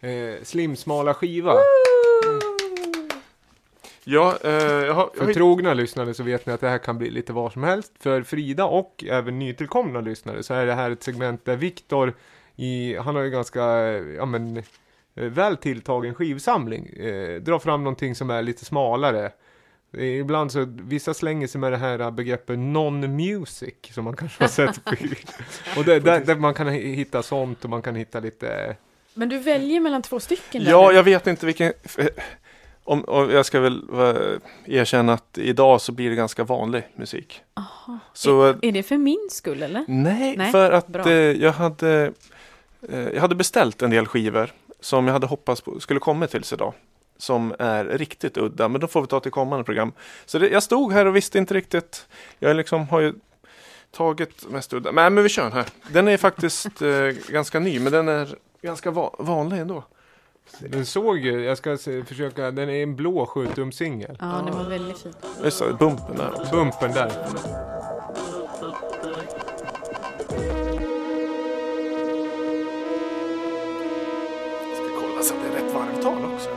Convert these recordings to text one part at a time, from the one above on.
eh, slimsmala skiva. Ja, eh, jag har... Jag För har trogna lyssnare så vet ni att det här kan bli lite var som helst. För Frida och även nytillkomna lyssnare så är det här ett segment där Viktor, i, han har ju ganska, ja men, eh, väl tilltagen skivsamling. Eh, drar fram någonting som är lite smalare. Ibland så, vissa slänger sig med det här begreppet non-music som man kanske har sett. och det, där, där man kan hi- hitta sånt och man kan hitta lite Men du väljer mellan två stycken där Ja, jag vet inte vilken... Om, och jag ska väl erkänna att idag så blir det ganska vanlig musik. Aha. Så är, är det för min skull eller? nej, Nej, för att eh, jag hade eh, jag hade beställt en del skivor som jag hade hoppats på skulle komma tills idag. Som är riktigt udda, men då får vi ta till kommande program. Så det, jag stod här och visste inte riktigt. Jag liksom har ju tagit mest udda. Nej, men vi kör den här. Den är faktiskt eh, ganska ny, men den är ganska va vanlig ändå. Den såg ju, jag ska se, försöka, den är en blå 7 singel. Ja, den var väldigt fin. Just det, bumpen där också. Bumpen där. Ska kolla så att det är rätt varvtal också.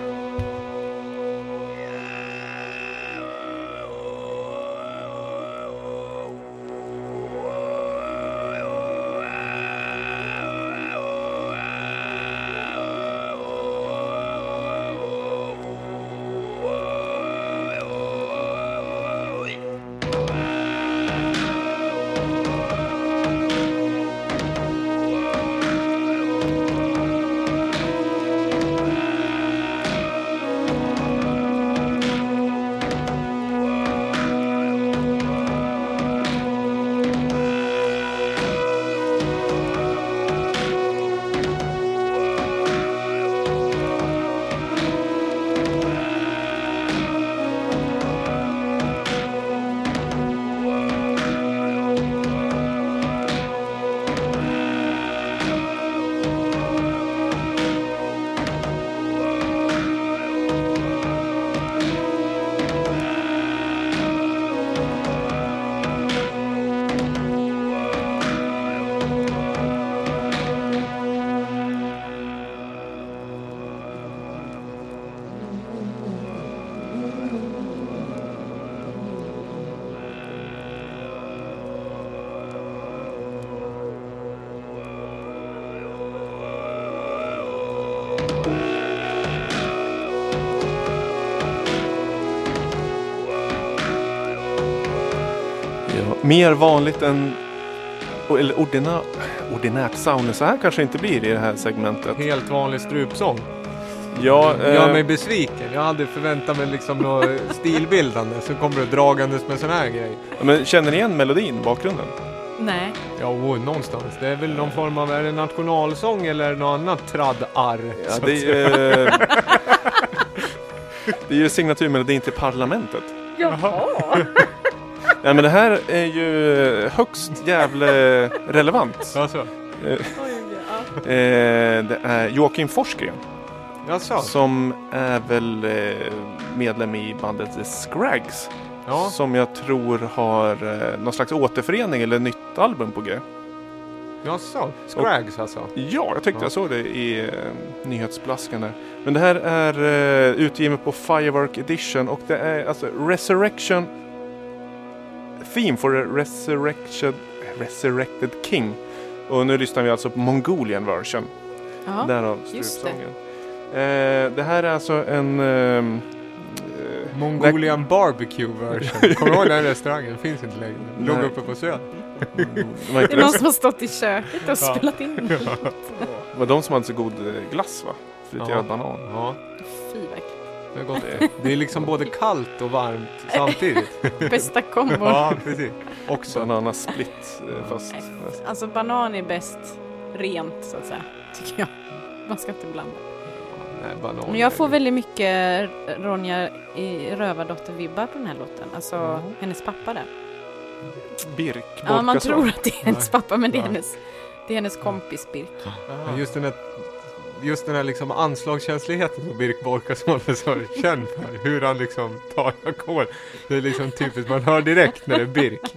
Mer vanligt än eller ordina, ordinärt sound. Så här kanske inte blir i det här segmentet. Helt vanlig strupsång. Ja, Gör eh, mig besviken. Jag hade förväntat mig liksom något stilbildande. Så kommer du dragandes med sån här grej. men känner ni igen melodin, bakgrunden? Nej. Ja, oh, någonstans. Det är väl någon form av, är det nationalsång eller något annat tradd-arr? Ja, det, är, eh, det är ju signaturmelodin till Parlamentet. Jaha. Ja, men det här är ju högst jävla relevant. Alltså, Eh, Oj, ja. eh, det är Joakim Forsgren jaså? som är väl eh, medlem i bandet The Scrags. Ja, Som jag tror har eh, någon slags återförening eller nytt album på G. jaså? Scrags alltså? Ja, jag tyckte Ja. jag såg det i eh, nyhetsblaskan där. Men det här är eh, utgivet på Firework Edition och det är alltså Resurrection Theme for a Resurrection Resurrected King. Och nu lyssnar vi alltså på Mongolian version. Ja. Därav strupsången. Eh, det här är alltså en ehm, eh, Mongolian barbecue version. Kommer du ihåg den restaurangen? Finns inte längre. Låg Nej. uppe på Söder. vad Det är någon det? som har stått i köket och Ja. spelat in. Det var de som hade så god eh, glass va? Friterad Ja. banan. Ja, Fy vad det är gott. Det är liksom både kallt och varmt samtidigt. Bästa kombon. Ja, precis. Också. Bananasplit eh, fast... Alltså banan är bäst rent så att säga. Tycker jag. Man ska inte blanda. Nej, banan. Men jag får väldigt mycket Ronja i Rövardotter-vibbar på den här låten. Alltså Mhm. hennes pappa där. Birk Ja, man tror att det är hennes pappa men det är hennes, det är hennes kompis Birk. Just den här just den här liksom anslagskänsligheten som Birk Borkason är så känd för. Hur han liksom tar ackord. Det är liksom typiskt, man hör direkt när det är Birk.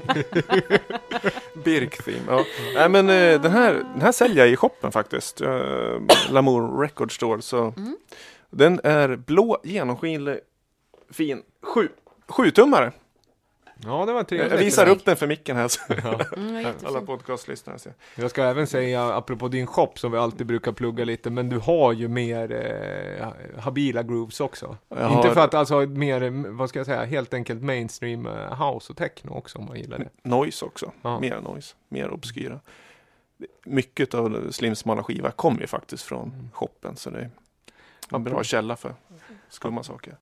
Birk Theme. Ja. Nej, men eh, den, här, den här säljer jag i shoppen faktiskt. Uh, Lamour Record Store. Så. Mm. Den är blå, genomskinlig, fin. Sju, sjutummare. Ja, det var trevligt. Jag visar upp den för micken här. Så Ja. Mm, vad alla podcastlyssnare ser. Jag ska även säga, apropå din shop som vi alltid brukar plugga lite, men du har ju mer eh, habila grooves också. Jag Inte har för att alltså mer, vad ska jag säga, helt enkelt mainstream eh, house och techno också om man gillar det. Noise också. Ja. Mer noise. Mer obskyra. Mycket av Slims skiva kommer ju faktiskt från Mm. shoppen. Så det är en bra källa för skumma saker.